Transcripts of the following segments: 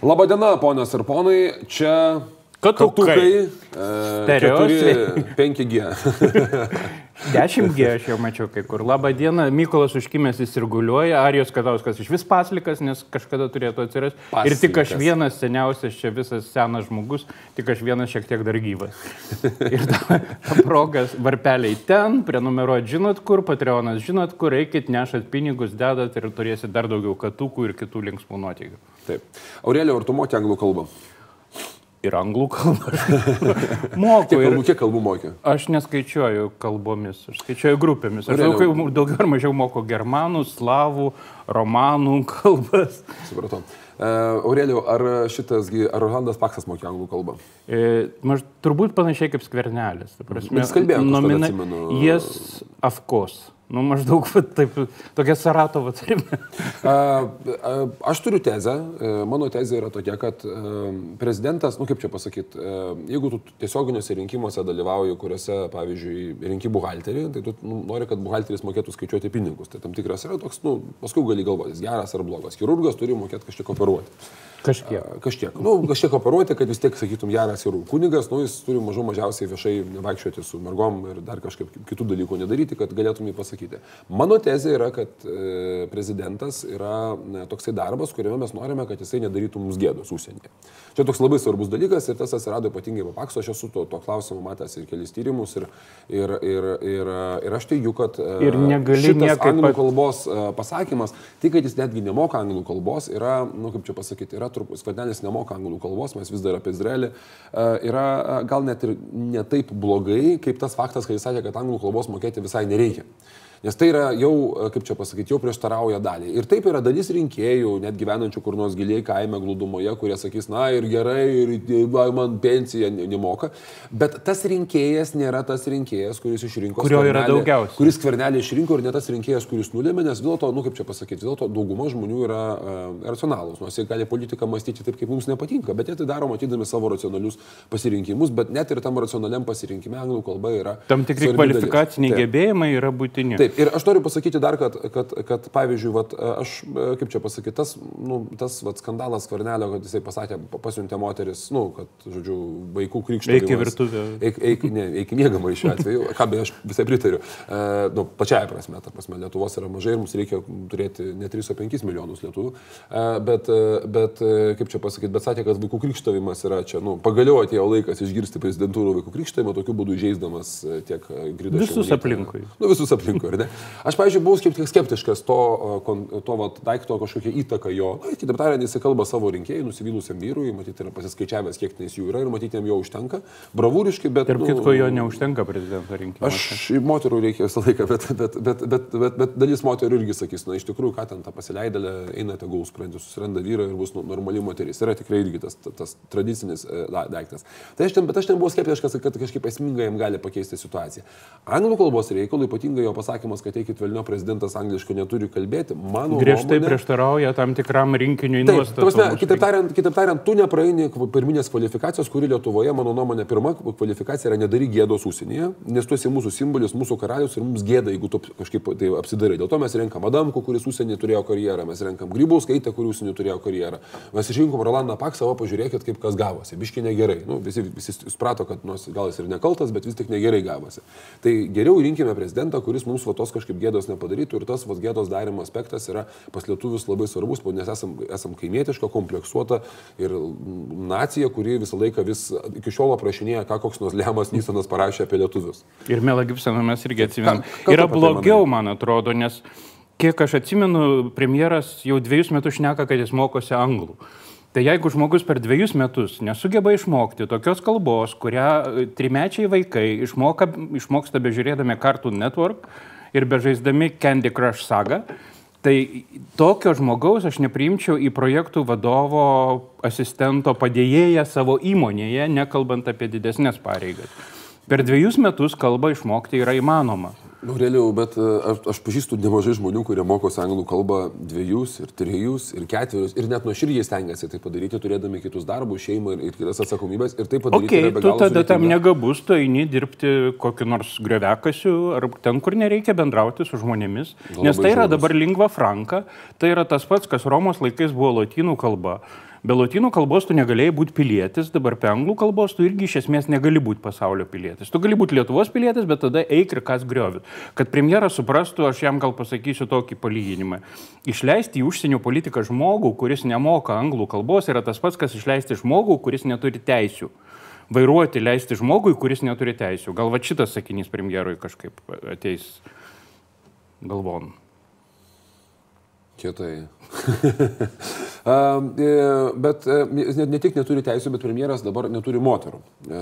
Labadiena, ponios ir ponai, čia Katukai. Stereosai. 5G. 10G aš jau mačiau kai kur. Labą dieną, Mykolas užkimęs įsirguliuoja, Arijos Katauskas iš vis paslikas, nes kažkada turėtų atsirasti. Ir tik aš vienas seniausias čia visas senas žmogus, tik aš vienas šiek tiek dar gyvas. Ir ta, ta progas, varpeliai ten, prenumeruot žinot kur, Patreonas žinot kur, eikit, nešat pinigus, dedat ir turėsit dar daugiau katukų ir kitų linksmų nuotykių. Taip. Aurelio, ar tu moki anglų kalbą? Ir anglų kalbą. Moku. Kiek kalbų, kiek kalbų moki? Aš neskaičiuoju kalbomis, aš skaičiuoju grupėmis. Aš daugiau, daugiau ar mažiau moku germanų, slavų, romanų kalbas. Supratau. Uh, Aurelio, ar šitas, ar Rolandas Paksas mokė anglų kalbą? E, maž, turbūt panašiai kaip skvernelis. prasme, Mes kalbėjom, kažkada nomina- atsimenu. Jas afkos. Nu, maždaug taip, tokia Saratovo tarime. Aš turiu tezę, e, mano tezė yra tokia, kad e, prezidentas, nu kaip čia pasakyti, jeigu tu tiesioginiuose rinkimuose dalyvauji, kuriuose, pavyzdžiui, rinki buhalterį, tai tu nu, nori, kad buhalteris mokėtų skaičiuoti pinigus. Tai tam tikras yra toks, nu, paskui gali galvoti, jis geras ar blogas. Chirurgas turi mokėti kažkiek operuoti. Kažkiek. Kažkiek. Nu, kažkiek operuoti, kad vis tiek, sakytum, geras ir kunigas, nu, jis turi mažų mažiausiai viešai nevaikščioti su mergom ir dar kažkaip kitų dalykų nedaryti, kad galėtum jį pasakyti. Mano tezė yra, kad e, prezidentas yra ne, toksai darbas, kuriame mes norime, kad jisai nedarytų mums gėdos užsienyje. Čia toks labai svarbus dalykas ir tas atsirado ypatingai po pakso, aš esu to, to klausimu matęs ir kelis tyrimus ir, ir, ir, ir, ir aš teigiu, kad e, Ir negali niekaip anglų kalbos e, pasakymas, tai kad jis netgi nemoka anglų kalbos, yra, nu kaip čia pasakyti, yra truputį, skvernelis nemoka anglų kalbos, mes vis dar apie Izraelį, e, yra e, gal net ir ne taip blogai, kaip tas faktas, kai jis sakė, kad anglų kalbos mokėti visai nereikia. Nes tai yra jau, kaip čia pasakyti, jau prieštarauja daliai. Ir taip yra dalis rinkėjų, net gyvenančių kur nors giliai kaime glūdumoje, kurie sakys, na ir gerai, ir man pensija ne- nemoka. Bet tas rinkėjas nėra tas rinkėjas, kuris išrinko Kurio yra daugiausiai. kuris skvernelį išrinko ir ne tas rinkėjas, kuris nulėmė, nes vis dėlto, nu kaip čia pasakyti, vis dėlto dauguma žmonių yra uh, racionalūs, nors jie gali politiką mąstyti taip, kaip mums nepatinka, bet jie tai daro matydami savo racionalius pasirinkimus, bet net ir tam racionaliam pasirinkime anglų kalba yra. Tam tikri svarbi dalis. kvalifikaciniai Taip. gebėjimai yra būtini. Taip, ir aš noriu pasakyti dar, kad, kad, kad pavyzdžiui, vat, aš, e, kaip čia pasakyti, tas, nu, tas vat, skandalas Kvarnelio, kad jisai pasakė, pa- pasiuntė moteris, nu, kad, žodžiu, vaikų krikšto. Eik į virtuvę. Eik, eik, ne, eik mėgamai šiuo atveju, ką beje aš visai pritariu. E, nu, pačiai prasme, ta prasme, Lietuvos yra mažai ir mums reikia turėti ne 3, o 5 milijonus lietuvių. E, bet, e, bet, e, kaip čia pasakyti, bet sakė, kad vaikų krikštavimas yra čia, nu, pagaliau atėjo laikas išgirsti prezidentūrų vaikų krikštavimą, tokiu būdu žaisdamas tiek gridą. Visus aplinkui. Nu, visus aplinkui, ar ne? Aš, pavyzdžiui, buvau skeptiškas to, kon- to vat, daikto kažkokia įtaka jo. Na, kitaip tariant, jis kalba savo rinkėjai, nusivylusiam vyrui, matyti, yra pasiskaičiavęs, kiek tenais jų yra ir matyti, jam jo užtenka. Bravūriškai, bet... Tarp kitko, jo neužtenka prezidento rinkimų. Aš moterų reikia visą laiką, bet, bet, bet, bet, bet, bet dalis moterų irgi sakys, na iš tikrųjų, ką ten ta pasileidėlė, eina tegul sprendžia, susiranda vyrą ir bus nu, normali moteris. Yra tikrai irgi tas, tas, tradicinis e, da- daiktas. Tai aš ten, bet aš ten buvau skeptiškas, kad kažkaip esmingai jam gali pakeisti situaciją. Anglų kalbos reikalų, ypatingai jo pasakymas, kad eikit vėliau prezidentas angliškai neturi kalbėti, mano Griežtai nuomone- prieštarauja tam tikram rinkiniui nuostatų. kitaip tariant, kitaip tariant, tu nepraeini pirminės kvalifikacijos, kuri Lietuvoje, mano nuomonė, pirma kvalifikacija yra nedaryk gėdos užsienyje, nes tu esi mūsų simbolis, mūsų karalius ir mums gėda, jeigu tu kažkaip tai apsidarai. Dėl to mes renkam Adamku, kuris užsienį turėjo karjerą, mes renkam Grybauskaitę, kuri užsienį turėjo karjerą. Mes išrinkom Rolandą Paksą, o pažiūrėkit, kaip kas gavosi. Biški negerai. Nu, visi, visi suprato, kad nors gal jis ir nekaltas, bet vis tik negerai gavosi. Tai geriau rinkime prezidentą, kuris mums va tos kažkaip gėdos nepadarytų ir tas va gėdos darimo aspektas yra pas lietuvius labai svarbus, nes esam, esam kaimietiška, kompleksuota ir nacija, kuri visą laiką vis iki šiol aprašinėja, ką koks nors Lemas Nisonas parašė apie lietuvius. Ir Mela Gibsoną mes irgi atsimenam. Yra tai blogiau, man atrodo, nes kiek aš atsimenu, premjeras jau dviejus metus šneka, kad jis mokosi anglų. Tai jeigu žmogus per dviejus metus nesugeba išmokti tokios kalbos, kurią trimečiai vaikai išmoka, išmoksta bežiūrėdami Cartoon Network ir bežaisdami Candy Crush sagą, tai tokio žmogaus aš nepriimčiau į projektų vadovo asistento padėjėją savo įmonėje, nekalbant apie didesnės pareigas. Per dviejus metus kalbą išmokti yra įmanoma. Nu, realiau, bet e, aš, aš pažįstu nemažai žmonių, kurie mokosi anglų kalbą dviejus, ir trejus, ir ketverius, ir net nuoširdžiai stengiasi tai padaryti, turėdami kitus darbus, šeimą ir, ir kitas atsakomybės. Ir tai padaryti Ok, yra be tu tada tam sudėtinga. negabus, tu eini dirbti kokiu nors grevekasiu ar ten, kur nereikia bendrauti su žmonėmis. Gal Nes tai yra žiaurus. dabar lingva franka, tai yra tas pats, kas Romos laikais buvo lotynų kalba. Be lotynų kalbos tu negalėjai būti pilietis, dabar be anglų kalbos tu irgi iš esmės negali būti pasaulio pilietis. Tu gali būti Lietuvos pilietis, bet tada eik ir kas griovit. Kad premjeras suprastų, aš jam gal pasakysiu tokį palyginimą. Išleisti į užsienio politiką žmogų, kuris nemoka anglų kalbos, yra tas pats, kas išleisti žmogų, kuris neturi teisių. Vairuoti leisti žmogui, kuris neturi teisių. Gal va šitas sakinys premjerui kažkaip ateis galvon. Kietai. E, bet e, ne, tik neturi teisų, bet premjeras dabar neturi moterų. E,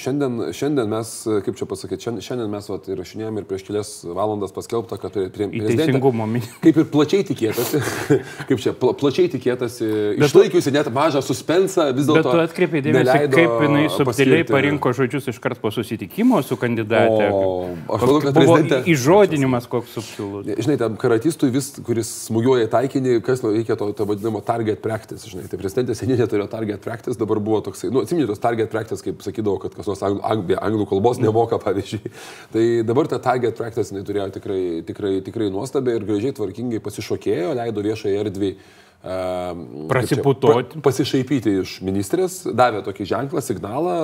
šiandien, šiandien mes, kaip čia pasakyti, šiandien, mes vat, įrašinėjom ir prieš kelias valandas paskelbta, kad teisingumo Kaip ir plačiai tikėtasi, kaip čia, pla, plačiai tikėtasi, išlaikiusi net mažą suspensą, vis dėlto. Bet tu atkreipiai dėmesį, kaip jinai subtiliai parinko žodžius iškart po susitikimo su kandidate. O, aš manau, kad prezidentė... Įžodinimas koks subtilus. Žinai, tam karatistui vis, kuris smūgiuoja taikinį, kas reikia to, to vadinamo target practice, žinai, tai prezidentė seniai neturėjo target practice, dabar buvo toksai, nu, atsiminiu tos target practice, kaip sakydavo, kad kas nors anglų, anglų, anglų kalbos nemoka, pavyzdžiui. Tai dabar ta target practice jinai turėjo tikrai, tikrai, tikrai nuostabiai ir gražiai tvarkingai pasišokėjo, leido viešai erdviai Prasiputoti. Pra, pasišaipyti iš ministrės, davė tokį ženklą, signalą,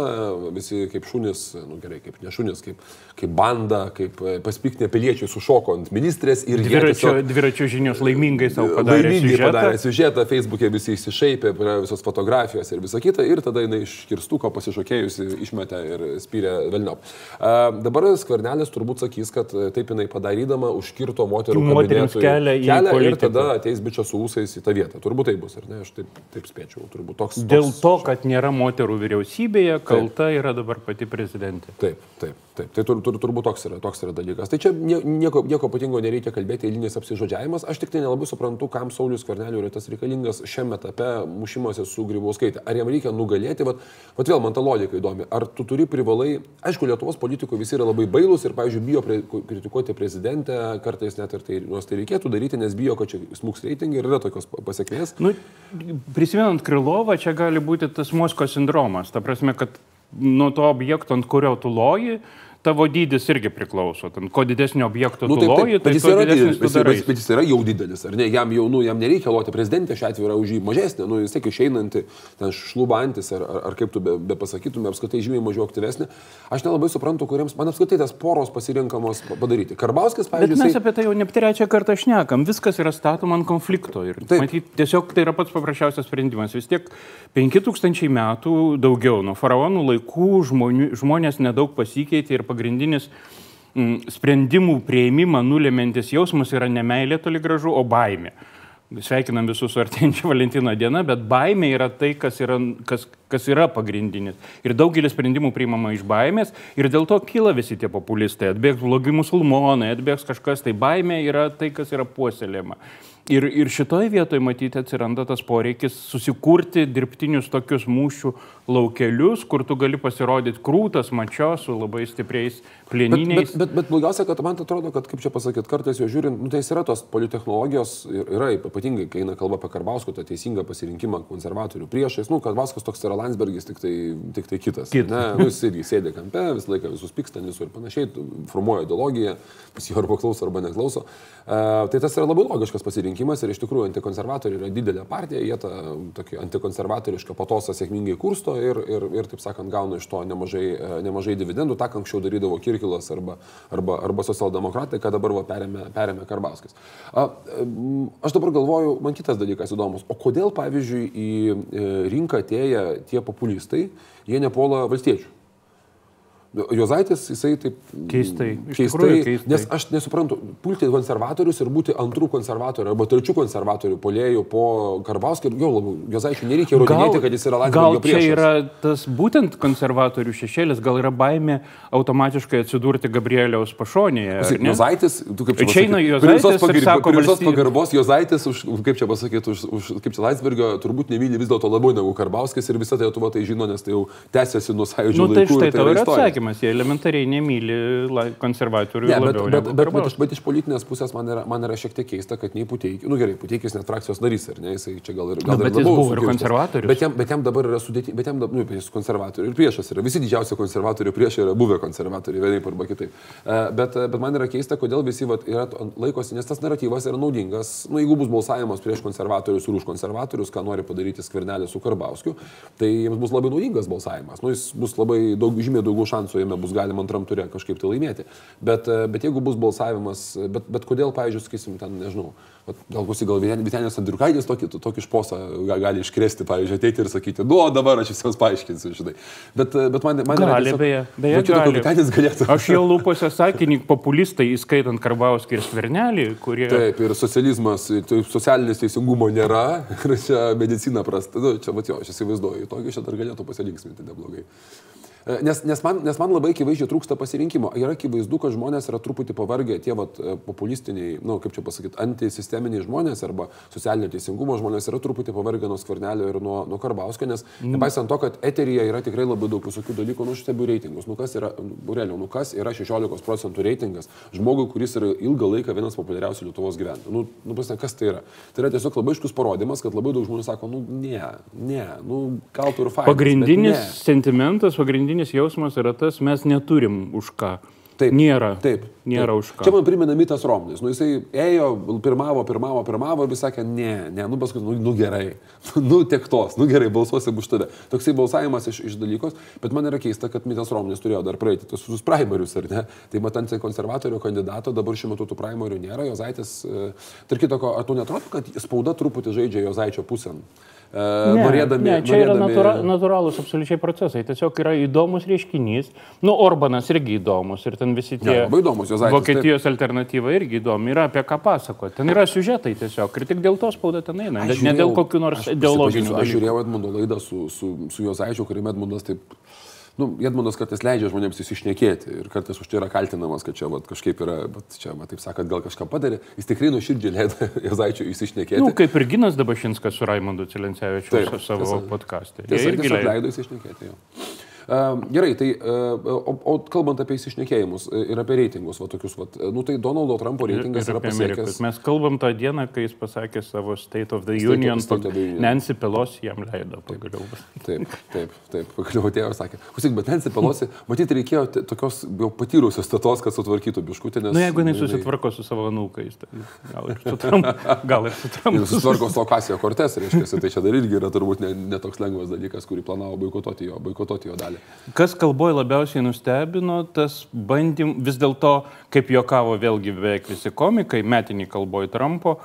visi kaip šunis, nu gerai, kaip ne šunis, kaip, kaip banda, kaip e, paspiktinė piliečiai sušoko ant ministrės ir dviračio, tiesiog, dviračio žinios laimingai savo padarė. Laimingai siužetą. padarė siužetą, Facebook'e visi įsišaipė, visos fotografijos ir visa kita, ir tada jinai iš kirstuko pasišokėjusi išmetė ir spyrė velniop. Dabar skvernelis turbūt sakys, kad taip jinai padarydama užkirto moterų kelią, kelią ir tada ateis bičias su ūsais į tą vietą vietą. Turbūt tai bus, ar ne? Aš taip, taip spėčiau. Turbūt toks. Dėl toks... to, kad nėra moterų vyriausybėje, kalta taip. yra dabar pati prezidentė. Taip, taip. Taip, tai tur, tur, turbūt toks yra, toks yra dalykas. Tai čia nieko, nieko ypatingo nereikia kalbėti, eilinis apsižodžiavimas. Aš tik tai nelabai suprantu, kam Saulis Korneliu yra tas reikalingas šiame etape mušimuose su Grybauskaitė. Ar jam reikia nugalėti, vat, vat vėl man ta logika įdomi. Ar tu turi privalai, aišku, Lietuvos politikų visi yra labai bailūs ir, pavyzdžiui, bijo pre, kritikuoti prezidentę, kartais net ir tai, nors tai reikėtų daryti, nes bijo, kad čia smūgs reitingai ir yra tokios pasiekmės. Nu, prisimenant Krilovą, čia gali būti tas Moskos sindromas. Ta prasme, kad nuo to objekto, ant kurio tu loji, tavo dydis irgi priklauso. Ten, kuo didesnio objekto nu, tu loji, tai jis yra didelis. Bet, bet, bet jis yra jau didelis, ar ne? Jam jau, nu, jam nereikia loti prezidentė, šiuo atveju yra už jį mažesnė, nu, vis tiek išeinanti, ten šlubantis, ar, ar, ar kaip tu be, be pasakytume, apskritai žymiai mažiau aktyvesnė. Aš nelabai suprantu, kuriems man apskritai tas poros pasirinkamos padaryti. Karbauskis, pavyzdžiui. Bet mes jisai... apie tai jau ne trečią kartą šnekam, viskas yra statoma ant konflikto. Ir matyt, tiesiog tai yra pats paprasčiausias sprendimas. Vis tiek 5000 metų daugiau nuo faraonų laikų žmonių, žmonės nedaug pasikeitė ir pagrindinis mm, sprendimų prieimimą nulemantis jausmas yra ne meilė toli gražu, o baimė. Sveikinam visus su artėjančia Valentino diena, bet baimė yra tai, kas yra, kas, kas yra pagrindinis. Ir daugelis sprendimų priimama iš baimės ir dėl to kyla visi tie populistai. Atbėgs blogi musulmonai, atbėgs kažkas, tai baimė yra tai, kas yra puoselėjama. Ir, ir šitoje vietoje matyti atsiranda tas poreikis susikurti dirbtinius tokius mūšių laukelius, kur tu gali pasirodyti krūtas, mačios, su labai stipriais plieniniais. Bet, bet, bet, bet blogiausia, kad man atrodo, kad, kaip čia pasakyti, kartais jo žiūrint, nu, tai yra tos politechnologijos, yra ypatingai, kai eina kalba apie Karbausko, tą teisingą pasirinkimą konservatorių priešais. Nu, Karbauskas toks yra Landsbergis, tik tai, tik tai kitas. Kita. Ne, nu, jis irgi sėdė kampe, visą laiką visus pyksta, visur ir panašiai, formuoja ideologiją, jis jo arba klauso, arba neklauso. Uh, tai tas yra labai logiškas pasirinkimas ir iš tikrųjų antikonservatoriai yra didelė partija, jie tą tokį antikonservatorišką patosą sėkmingai kursto ir, ir, ir, taip sakant, gauna iš to nemažai, nemažai dividendų, tą anksčiau darydavo Kirkilas arba, arba, arba socialdemokratai, ką dabar va, perėmė, perėmė Karbauskis. A, aš dabar galvoju, man kitas dalykas įdomus, o kodėl, pavyzdžiui, į e, rinką atėję tie populistai, jie nepuola valstiečių? Jozaitis, jisai taip keistai. Keistai, keistai. Nes aš nesuprantu, pulti konservatorius ir būti antrų konservatorių arba trečių konservatorių polėjų po Karbauskį, jo labiau, Jozaičiui nereikia įrodinėti, kad jis yra Landsbergio priešas. Gal čia yra tas būtent konservatorių šešėlis, gal yra baimė automatiškai atsidurti Gabrieliaus pašonėje. Jozaitis, tu kaip čia išeina Jozaitis pagir, ir sako, visos pagarbos Jozaitis, už, kaip čia pasakyti, už, už kaip čia Landsbergio turbūt nemyli vis dėlto labiau negu Karbauskis ir visa tai Lietuva tai žino, nes tai jau tęsiasi nuo sąjūdžio nu, tai laikų. Štai, tai yra atsakymas nesuvokiamas, jie elementariai nemyli konservatorių Ne, bet, bet, bet, bet, iš, bet iš politinės pusės man yra, man yra šiek tiek keista, kad nei Puteikis, nu gerai, Puteikis net frakcijos narys, ar ne, jisai čia gal ir gal Nu, ir bet jis labiau buvo ir konservatorius. Bet jam, bet jam dabar yra sudėtinga, bet jam dabar, nu, jis konservatorių ir priešas yra, visi didžiausi konservatorių priešai yra buvę konservatoriai, vienaip arba kitaip. E, Bet, bet man yra keista, kodėl visi vat, yra, laikosi, nes tas naratyvas yra naudingas, nu, jeigu bus balsavimas prieš konservatorius ir už konservatorius, ką nori padaryti skvernelis su Karbauskiu, tai jiems bus labai naudingas balsavimas. Nu, jis bus labai daug, žymiai daugiau šansų jame bus galima antram turė kažkaip tai laimėti. Bet, e, bet jeigu bus balsavimas, bet, bet kodėl, pavyzdžiui, sakysim, ten, nežinau, gal bus gal Vitenis Andriukaitis tokį, tokį šposą ga- gali iškrėsti, pavyzdžiui, ateiti ir sakyti, nu, dabar aš visiems paaiškinsiu, žinai. Bet, e, bet man, man Gali, beje, beje, gali. Vitenis galėtų. Aš jau lūpose sakinį populistai, įskaitant Karbauskį ir Skvernelį, kurie... Taip, ir socializmas, tai socialinis teisingumo nėra, ir čia medicina prasta. Nu, čia, mat jo, aš įsivaizduoju, tokį čia dar galėtų pasilinksminti neblogai. E, Nes, nes, man, nes man labai akivaizdžiai trūksta pasirinkimo. Yra akivaizdu, kad žmonės yra truputį pavargę, tie vat, e, populistiniai, na, nu, kaip čia pasakyti, antisisteminiai žmonės arba socialinio teisingumo žmonės yra truputį pavargę nuo skvernelio ir nuo, nuo Karbauskio, nes Mm. nepaisant to, kad eteryje yra tikrai labai daug visokių dalykų, nu, stebiu reitingus. Nu, kas yra, Burelio, nu, kas yra 16 procentų reitingas žmogui, kuris yra ilgą laiką vienas populiariausių Lietuvos gyventojų. Nu, nu, pasne, kas tai yra? Tai yra tiesiog labai iškus parodimas, kad labai daug žmonių sako, nu, ne, ne, nu, gal tu ir fain. Pagrindinis sentimentas, pagrindinis jausmas yra tas, mes neturim už ką. Taip. Nėra. Taip. Nėra taip. už ką. Čia man primena Mitas Romnis. Nu, jisai ėjo, pirmavo, pirmavo, pirmavo ir vis sakė, ne, ne, nu paskui, nu, nu gerai, nu tiek tos, nu gerai, balsuosim už tave. Toksai balsavimas iš, iš dalykos, bet man yra keista, kad Mitas Romnis turėjo dar praeiti tos visus primarius, ar ne? Tai matant konservatorių kandidato, dabar šiuo metu tų primarių nėra, Jozaitis, e, tarp kitoko, ar tu netrodo, kad spauda truputį žaidžia Jozaičio pusėn? Ne, norėdami, ne, čia yra norėdami- natūra, natūralūs absoliučiai procesai. Tiesiog yra įdomus reiškinys. Nu, Orbanas irgi įdomus ir ten visi tie... Ne, labai įdomus Jozaitis, Vokietijos alternatyva irgi įdomi. Yra apie ką pasakoti. Ten yra siužetai tiesiog. Ir tik dėl to spauda ten eina. Bet ne dėl kokių nors ideologinių. Aš žiūrėjau Edmundo laidą su, su, su Jozaičiu, kuriame Edmundas taip... Nu, Edmundas kartais leidžia žmonėms įsišnekėti ir kartais už tai yra kaltinamas, kad čia vat, kažkaip yra, bet čia, vat, taip sakant, gal kažką padarė. Jis tikrai nuoširdžiai leido Jozaičiu įsišnekėti. Nu, kaip ir Ginas Dabašinskas su Raimondu Cilencevičiu savo tiesa. podkastė. Jie Tiesa, irgi leido. įsišnekėti. Jo. Gerai, tai uh, o, o kalbant apie įsišnekėjimus e, ir apie reitingus, va, tokius, va, nu, tai Donaldo Trumpo reitingas Ir yra apie Amerikos. pasiekęs. Mes kalbam tą dieną, kai jis pasakė savo State of the State of- Union. State of the Union. Nancy Pelosi jam leido pagaliau. Taip, taip, taip. Pagaliau atėjo ir sakė, klausyk, bet Nancy Pelosi, matyti reikėjo tokios jau patyrusios tetos, kad sutvarkytų biškutį, nes... Na, nu, jeigu jinai susitvarko su savo anūkais, tai gal ir su Trumpu. Gal ir su Trumpu. Ir susitvarko su Okasijo Kortes, reiškia, tai čia dar irgi yra turbūt ne, ne toks lengvas dalykas, kurį planavo boikotuoti jo, boikotuoti jo dalį. Kas kalboje labiausiai nustebino, tas bandym, vis dėlto, kaip juokavo vėlgi beveik visi komikai, metiniai kalboje Trumpo,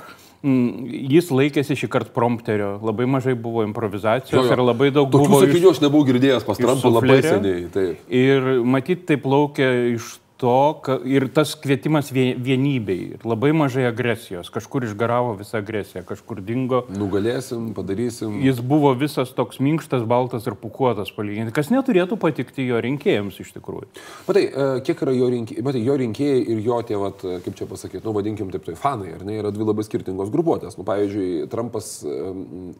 mm, jis laikėsi šį kartą prompterio, labai mažai buvo improvizacijos ir labai daug Tokių buvo... sakinių aš nebuvau girdėjęs pas Trumpą labai seniai. Taip. Ir matyt, tai plaukia iš to, ka, ir tas kvietimas vie- vienybei, ir labai mažai agresijos, kažkur išgaravo visą agresiją, kažkur dingo. Nugalėsim, padarysim. Jis buvo visas toks minkštas, baltas ir pukuotas palyginti, kas neturėtų patikti jo rinkėjams iš tikrųjų. Matai, e, kiek yra jo rinkėjai, matai, jo rinkėjai ir jo tie, vat, e, kaip čia pasakyti, nu vadinkim taip, tai fanai, ar ne, yra dvi labai skirtingos grupuotės. Nu, pavyzdžiui, Trumpas e,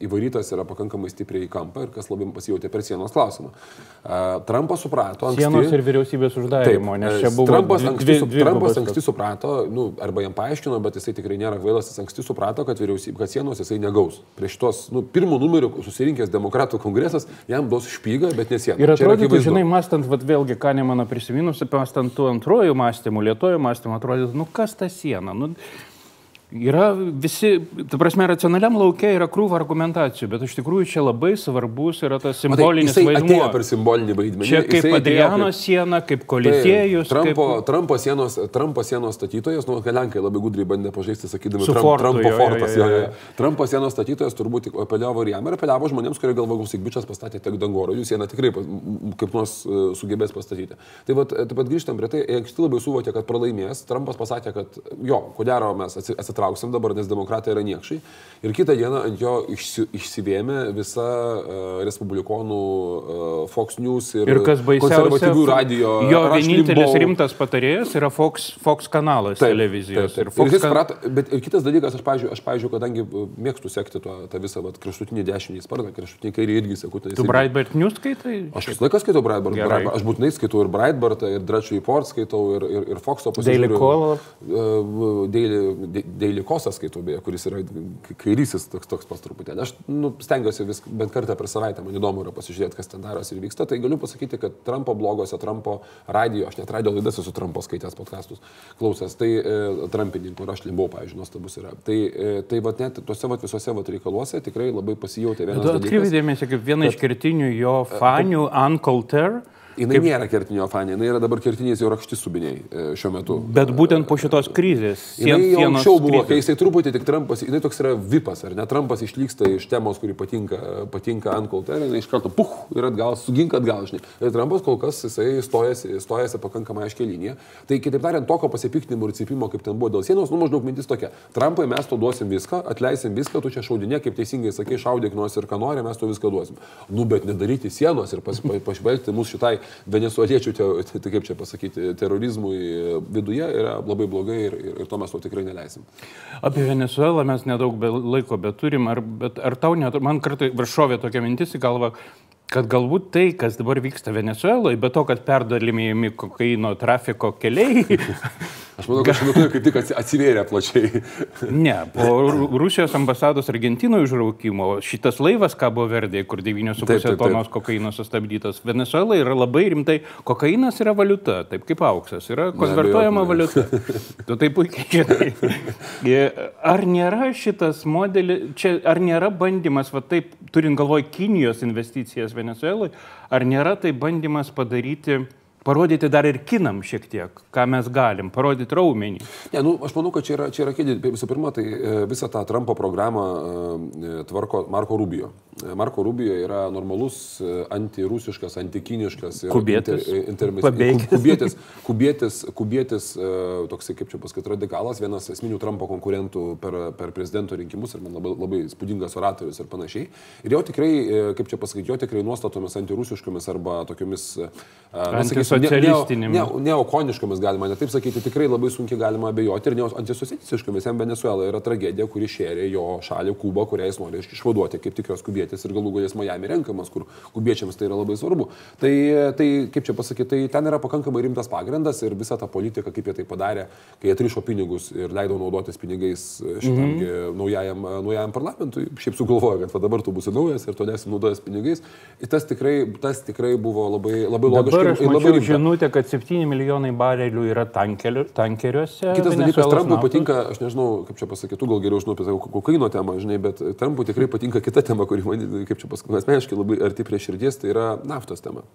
įvarytas yra pakankamai stipriai į kampą ir kas labai pasijauti per sienos klausimą. Trumpas suprato, anksti, Sienos ir vyriausybės uždarimo, nes čia buvo Trumpas, anksti, su, dvi- Trumpas anksti suprato, nu, arba jam paaiškino, bet jisai tikrai nėra kvailas, jis anksti suprato, kad, vyriausybė, kad sienos jisai negaus. Prieš tos, nu, pirmų numerių susirinkęs demokratų kongresas jam duos špygą, bet nesieną. Ir atrodytų, žinai, mastant, vat, vėlgi, ką ne mano prisiminusi, mastant tų antrojų mąstymų, lietojų mąstymų, atrodytų, nu kas ta siena. Nu, Yra visi, ta prasme, racionaliam laukia yra krūva argumentacijų, bet iš tikrųjų čia labai svarbus yra tas Matai, simbolinis atėjo vaidmuo. per simbolinį vaidmenį. Čia kaip atėjo Adriano kaip- siena, kaip Taip, Kolizėjus. Trumpo, kaip... Trumpo, sienos, Trumpo sienos statytojas, nu, kad Lenkai labai gudriai bandė pažaisti, sakydami, Trump, fortu, Trumpo jo, fortas. jo, Jo, jo, jo. Trumpo sienos statytojas turbūt apeliavo ir jam ir apeliavo žmonėms, kurie galvo, klausyk, bičias pastatė tiek dangorų, jūs sieną tikrai kaip nors e, sugebės pastatyti. Tai vat, e, taip pat grįžtam prie tai, anksti labai suvokė, kad pralaimės. Trumpas pasakė, kad jo, ko gero mes atsi- atsitrauksime trauksim dabar, nes demokratai yra niekšai. Ir kitą dieną ant jo išsi, išsivėmė visa uh, respublikonų uh, Fox News ir, Ir konservatyvių radio. jo vienintelis rimtas patarėjas yra Fox, Fox kanalas Taip, televizijos. Taip, taip. Ir Ir Fox jis kan- prato, bet ir kitas dalykas, aš, pavyzdžiui, aš, pavyzdžiui kadangi uh, mėgstu sekti tą, tą visą vat, kraštutinį dešinį sparną, kraštutinį kairį irgi seku. Tai Tu Breitbart News skaitai? Aš visą laiką skaitau Breitbart. Breitbart. Aš būtinai skaitau ir Breitbartą, ir Drudge Report skaitau, ir, ir, ir Fox'o Daily Call? Uh, Daily, Da- Daily Kosą skaitau, beje, kuris yra kairysis toks, toks pas truputėlį. Aš nu, stengiuosi vis bent kartą per savaitę, man įdomu yra pasižiūrėti, kas ten darosi ir vyksta. Tai galiu pasakyti, kad Trumpo blogose, Trumpo radio, aš net radio laidas esu Trumpo skaitęs podcastus, klausęs, tai e, Trumpininkų, ir aš limbau, pavyzdžiui, nuostabus yra. Tai, e, tai vat, net tuose vat, visuose vat, reikaluose tikrai labai pasijautė vienas dėmesį, kaip viena iš kertinių jo fanių, Uncle Ter, Jis nėra kertinio fanė, jinai yra dabar kertiniais jau rakštis subiniai e, šiuo metu. bet būtent po šitos krizės. Jis sien- jau anksčiau buvo, krizės. kai jisai truputį tik Trumpas, jinai toks yra vipas, ar ne? Trumpas išlyksta iš temos, kuri patinka, patinka ant kolterį, jinai iš karto puh ir atgal, sugink atgal, žinai. Ir Trumpas kol kas jisai stojasi, stojasi pakankamai aiškiai liniją. Tai kitaip tariant, tokio pasipiktinimo ir cipimo, kaip ten buvo dėl sienos, nu maždaug mintis tokia. Trumpai mes to duosim viską, atleisim viską, tu čia šaudinė, kaip teisingai sakai, šaudyk nors ir ką nori, mes to viską duosim. Nu, bet nedaryti sienos ir pas, pa, pažvelgti mūsų šitai venezueliečių, te, tai kaip čia pasakyti, terorizmui viduje yra labai blogai ir, ir, ir to mes to tikrai neleisim. Apie Venezuelą mes nedaug be, laiko beturim, ar, bet ar tau net, man kartai viršovė tokia mintis į galvą, kad galbūt tai, kas dabar vyksta Venezueloje, be to, kad perdalimėjami kokaino trafiko keliai, Aš manau, kad šiuo metu kaip tik atsi- atsivėrė plačiai. ne, po Ru- Rusijos ambasados Argentinoje užraukimo šitas laivas Kabo Verdė, kur 9,5 Taip, taip, taip. tonos kokaino sustabdytas, Venezuela yra labai rimtai, kokainas yra valiuta, taip kaip auksas, yra konvertuojama valiuta. Tu tai puikiai žinai. Ar nėra šitas modelis, čia, ar nėra bandymas, va taip, turint galvoj Kinijos investicijas Venezuelai, ar nėra tai bandymas padaryti, parodyti dar ir kinam šiek tiek, ką mes galim, parodyti raumenį. Ne, nu, aš manau, kad čia yra, čia yra kėdė. Visų pirma, tai e, visą tą Trumpo programą e, tvarko Marko Rubio. E, Marko Rubio yra normalus e, antirusiškas, antikiniškas ir Kubietis. inter- intermis- Pabėgęs. ku- Kubietis, kubietis, kubietis e, toksai, kaip čia pasakyti, radikalas, vienas esminių Trumpo konkurentų per, per prezidento rinkimus ir man labai, labai spūdingas oratorius ir panašiai. Ir jo tikrai, e, kaip čia pasakyti, jo tikrai nuostatomis antirusiškomis arba tokiomis e, sakysim, ne- ne- ne- neokoniškomis galima, net taip sakyti, tikrai labai sunkiai galima abejoti ir antisocialistiškomis. Jam Venezuela yra tragedija, kuri šėrė jo šalį Kubą, kurią jis nori išvaduoti kaip tikras kubietis ir galų galės Miami renkamas, kur kubiečiams tai yra labai svarbu. Tai, tai kaip čia pasakyti, tai ten yra pakankamai rimtas pagrindas ir visa ta politika, kaip jie tai padarė, kai jie atrišo pinigus ir leido naudotis pinigais šitam mm -hmm. naujajam, naujajam parlamentui, šiaip sugalvojo, kad va dabar tu būsi naujas ir tolėsi naudojas pinigais. Ir tas tikrai, tas tikrai buvo labai, labai logiška ir labai žinutę, kad 7 milijonai barelių yra tankeliu- tankeriuose. Kitas dalykas, Trumpui patinka, aš nežinau, kaip čia pasakyti, tu gal geriau žinau apie tą kokaino temą, žinai, bet Trumpui tikrai patinka kita tema, kuri man, kaip čia pasakyti, asmeniškai labai arti prie širdies, tai yra naftos tema.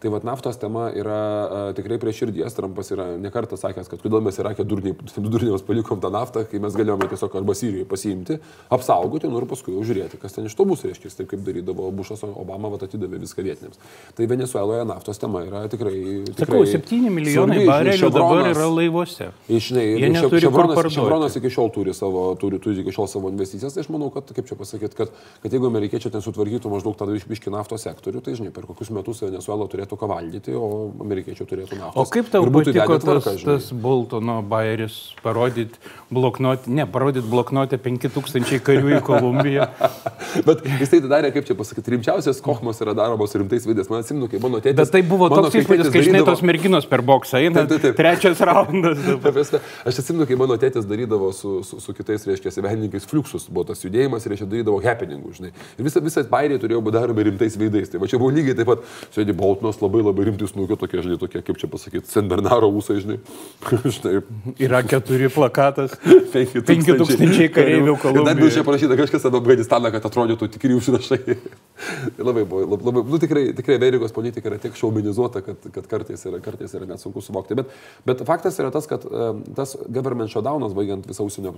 Tai vad naftos tema yra a, tikrai prie širdies. Trumpas yra nekartą sakęs, kad kodėl mes durniai, durniams palikom tą naftą, kai mes galėjome tiesiog arba Sirijoje pasiimti, apsaugoti, nu ir paskui jau žiūrėti, kas ten iš to bus, reiškia, taip kaip darydavo Bušas, Obama vat atidavė viską vietiniams. Tai Venezueloje naftos tema yra tikrai... Sakau, tikrai 7 milijonai barelių dabar yra laivuose. Žinai, Jie neturi kur Ševronas, parduoti. Ševronas iki šiol turi savo, turi, turi iki šiol savo investicijas, tai aš manau, kad, kaip čia pasakyti, kad, kad jeigu amerikiečiai ten sutvarkytų maždaug tą išbiškį naftos sektorių, tai žinai, per kokius metus Venezuela turėtų ką valgyti, o amerikiečiai turėtų naftos. O kaip tau patiko tas, tas Boltono bairis parodyti bloknotį, ne, parodyti bloknotę 5000 karių į Kolumbiją? Bet jis tai darė, kaip čia pasakyti, rimčiausias kohmas yra daromos rimtais vidės. Man atsimenu, kai mano tėtis. Bet tai buvo toks įspūdis, kai žinai, tos merginos per boksą eina. Taip, taip, taip. Trečias raundas. Aš atsimenu, kai mano tėtis darydavo su, su, su kitais, reiškia, menininkais fluxus, buvo tas judėjimas reiškia, darydavo happeningų, žinai. Ir visa, visas bairiai turėjo būti daromi rimtais veidais. Tai va čia buvo lygiai taip pat, sėdi Boltonas labai labai rimtis nukio, tokie, žinai, tokie, kaip čia pasakyti, Senbernaro ūsai, žinai. žinai Yra keturi plakatas. 5000 5000 kareivių Ir dar buvo čia parašyta kažkas apie Afganistaną, kad atrodytų tikri užrašai. labai buvo, labai, labai, nu, tikrai, tikrai Amerikos politika yra tiek šaubinizuota, kad, kad kartais, yra, kartais yra net sunku suvokti. Bet, bet faktas yra tas, kad tas government shutdownas, baigiant visą užsienio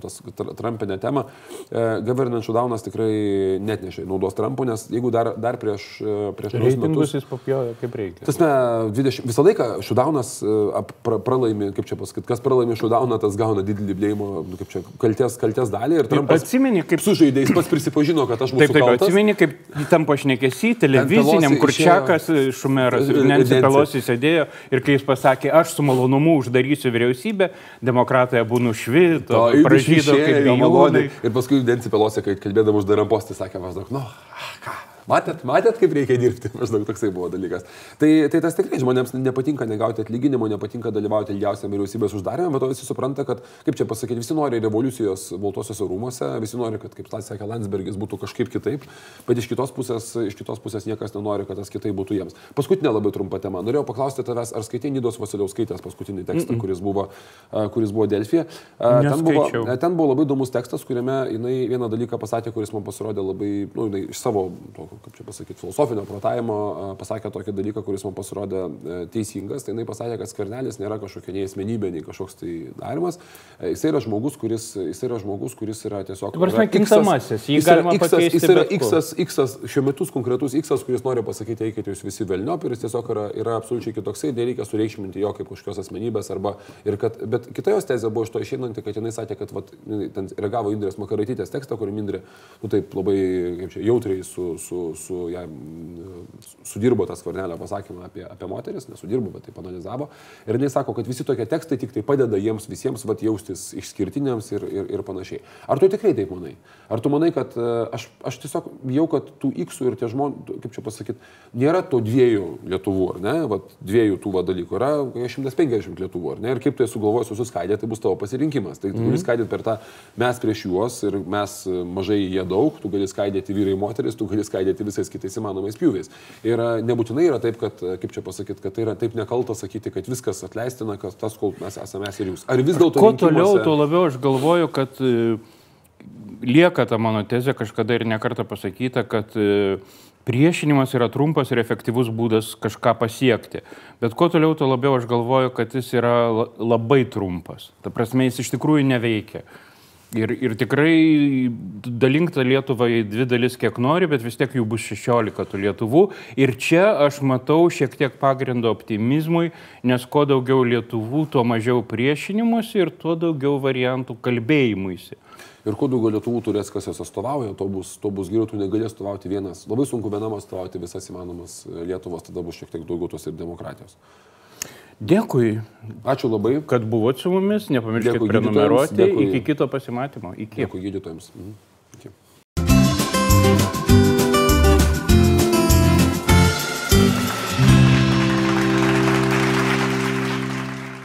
Trumpinę temą, uh, government shutdownas tikrai net nešė naudos Trumpų, nes jeigu dar, dar prieš, uh, prieš metus... Jis papjojo kaip reikia. Tasme, 20, visą laiką shutdownas uh, pra, pralaimi, kaip čia pasakyti, kas pralaimi shutdowną, tas gauna didelį blėjimo, nu, kaip čia, kalties, kalties dalį. Ir Trumpas atsimeni, kaip su žaidėjais pats prisipažino, kad aš mūsų. Taip, taip, atsimeni, kaip tam pašnekėsi, televiziniam, kur Čiakas, Šumeras ir Nensi Pelosi sėdėjo ir kai jis pasakė, aš su malonumu uždarysiu vyriausybę, demokratai abu nušvito, pražydo kaip maloniai. Ir paskui Nensi Pelosi, kai kalbėdama uždaram postį, sakė maždaug, nu, ką Matėt, matėt, kaip reikia dirbti, maždaug toksai buvo dalykas. Tai, tai tas tikrai žmonėms nepatinka negauti atlyginimo, nepatinka dalyvauti ilgiausiam vyriausybės uždarime, bet to visi supranta, kad, kaip čia pasakyti, visi nori revoliucijos Baltosiuose rūmose, visi nori, kad, kaip sakė Landsbergis, būtų kažkaip kitaip, bet iš kitos pusės, iš kitos pusės niekas nenori, kad tas kitaip būtų jiems. Paskutinė labai trumpa tema. Norėjau paklausti tavęs, ar skaitai Nidos Vasiliauskaitės paskutinį tekstą, mm -mm. kuris buvo, kuris buvo Delfija. Ten buvo, ten buvo labai įdomus tekstas, kuriame jinai vieną dalyką pasakė, kuris man pasirodė labai, na, nu, iš savo to, kaip čia pasakyti, filosofinio protavimo pasakė tokį dalyką, kuris man pasirodė e, teisingas. Tai jinai pasakė, kad skarnelis nėra kažkokia nei asmenybė, nei kažkoks tai darimas. E, jis yra žmogus, kuris, jis yra, žmogus, kuris yra tiesiog... Prasme, kinkamasis, jį galima X. Jis yra X, X, šiuo metu konkretus X, kuris nori pasakyti, eikite jūs visi velniop ir jis tiesiog yra, yra absoliučiai kitoksai, nereikia sureikšminti jo kaip kažkokios asmenybės arba kad, bet kita jos tezė buvo iš to išeinanti, kad jinai sakė, kad vat, ten reagavo Indrės Makaraitytės tekstą, kur Indrė, nu taip labai, kaip čia, jautriai su, su, su jam sudirbo tą skvarnelio pasakymą apie, apie moteris, nesudirbo, bet taip analizavo. Ir jis sako, kad visi tokie tekstai tik tai padeda jiems visiems vat, jaustis išskirtiniams ir, ir, ir panašiai. Ar tu tikrai taip manai? Ar tu manai, kad e, aš, aš tiesiog bijau, kad tų X ir tie žmonės, kaip čia pasakyti, nėra to dviejų Lietuvų, ar ne? Vat, dviejų tų va, dalykų yra 150 Lietuvų, ar ne? Ir kaip tu sugalvoji susiskaidyti, tai bus tavo pasirinkimas. Tai tu mm. gali skaidyti per tą mes prieš juos ir mes mažai jie daug, tu gali skaidyti vyrai moteris, tu gali skaidyti visais kitais įmanomais pjūviais. Ir nebūtinai yra taip, kad, kaip čia pasakyti, kad tai yra taip nekalta sakyti, kad viskas atleistina, kad tas, kol mes esame mes ir jūs. Ar vis dėlto... Kuo toliau, tuo labiau aš galvoju, kad e, lieka ta mano tezė kažkada ir nekarta pasakyta, kad e, priešinimas yra trumpas ir efektyvus būdas kažką pasiekti. Bet kuo toliau, tuo labiau aš galvoju, kad jis yra labai trumpas. Ta prasme, jis iš tikrųjų neveikia. Ir, ir tikrai dalink tą Lietuvą į dvi dalis, kiek nori, bet vis tiek jų bus 16 tų Lietuvų. Ir čia aš matau šiek tiek pagrindo optimizmui, nes kuo daugiau Lietuvų, tuo mažiau priešinimuose ir tuo daugiau variantų kalbėjimuisi. Ir kuo daugiau Lietuvų turės, kas jas atstovauja, to bus, to bus geriau, tu negalės atstovauti vienas. Labai sunku vienam atstovauti visas įmanomas Lietuvos, tada bus šiek tiek daugiau tos ir demokratijos. Dėkui. Ačiū labai. Kad buvot su mumis, nepamirškite prenumeruoti. Iki kito pasimatymo. Iki. Dėkui gydytojams. Mhm.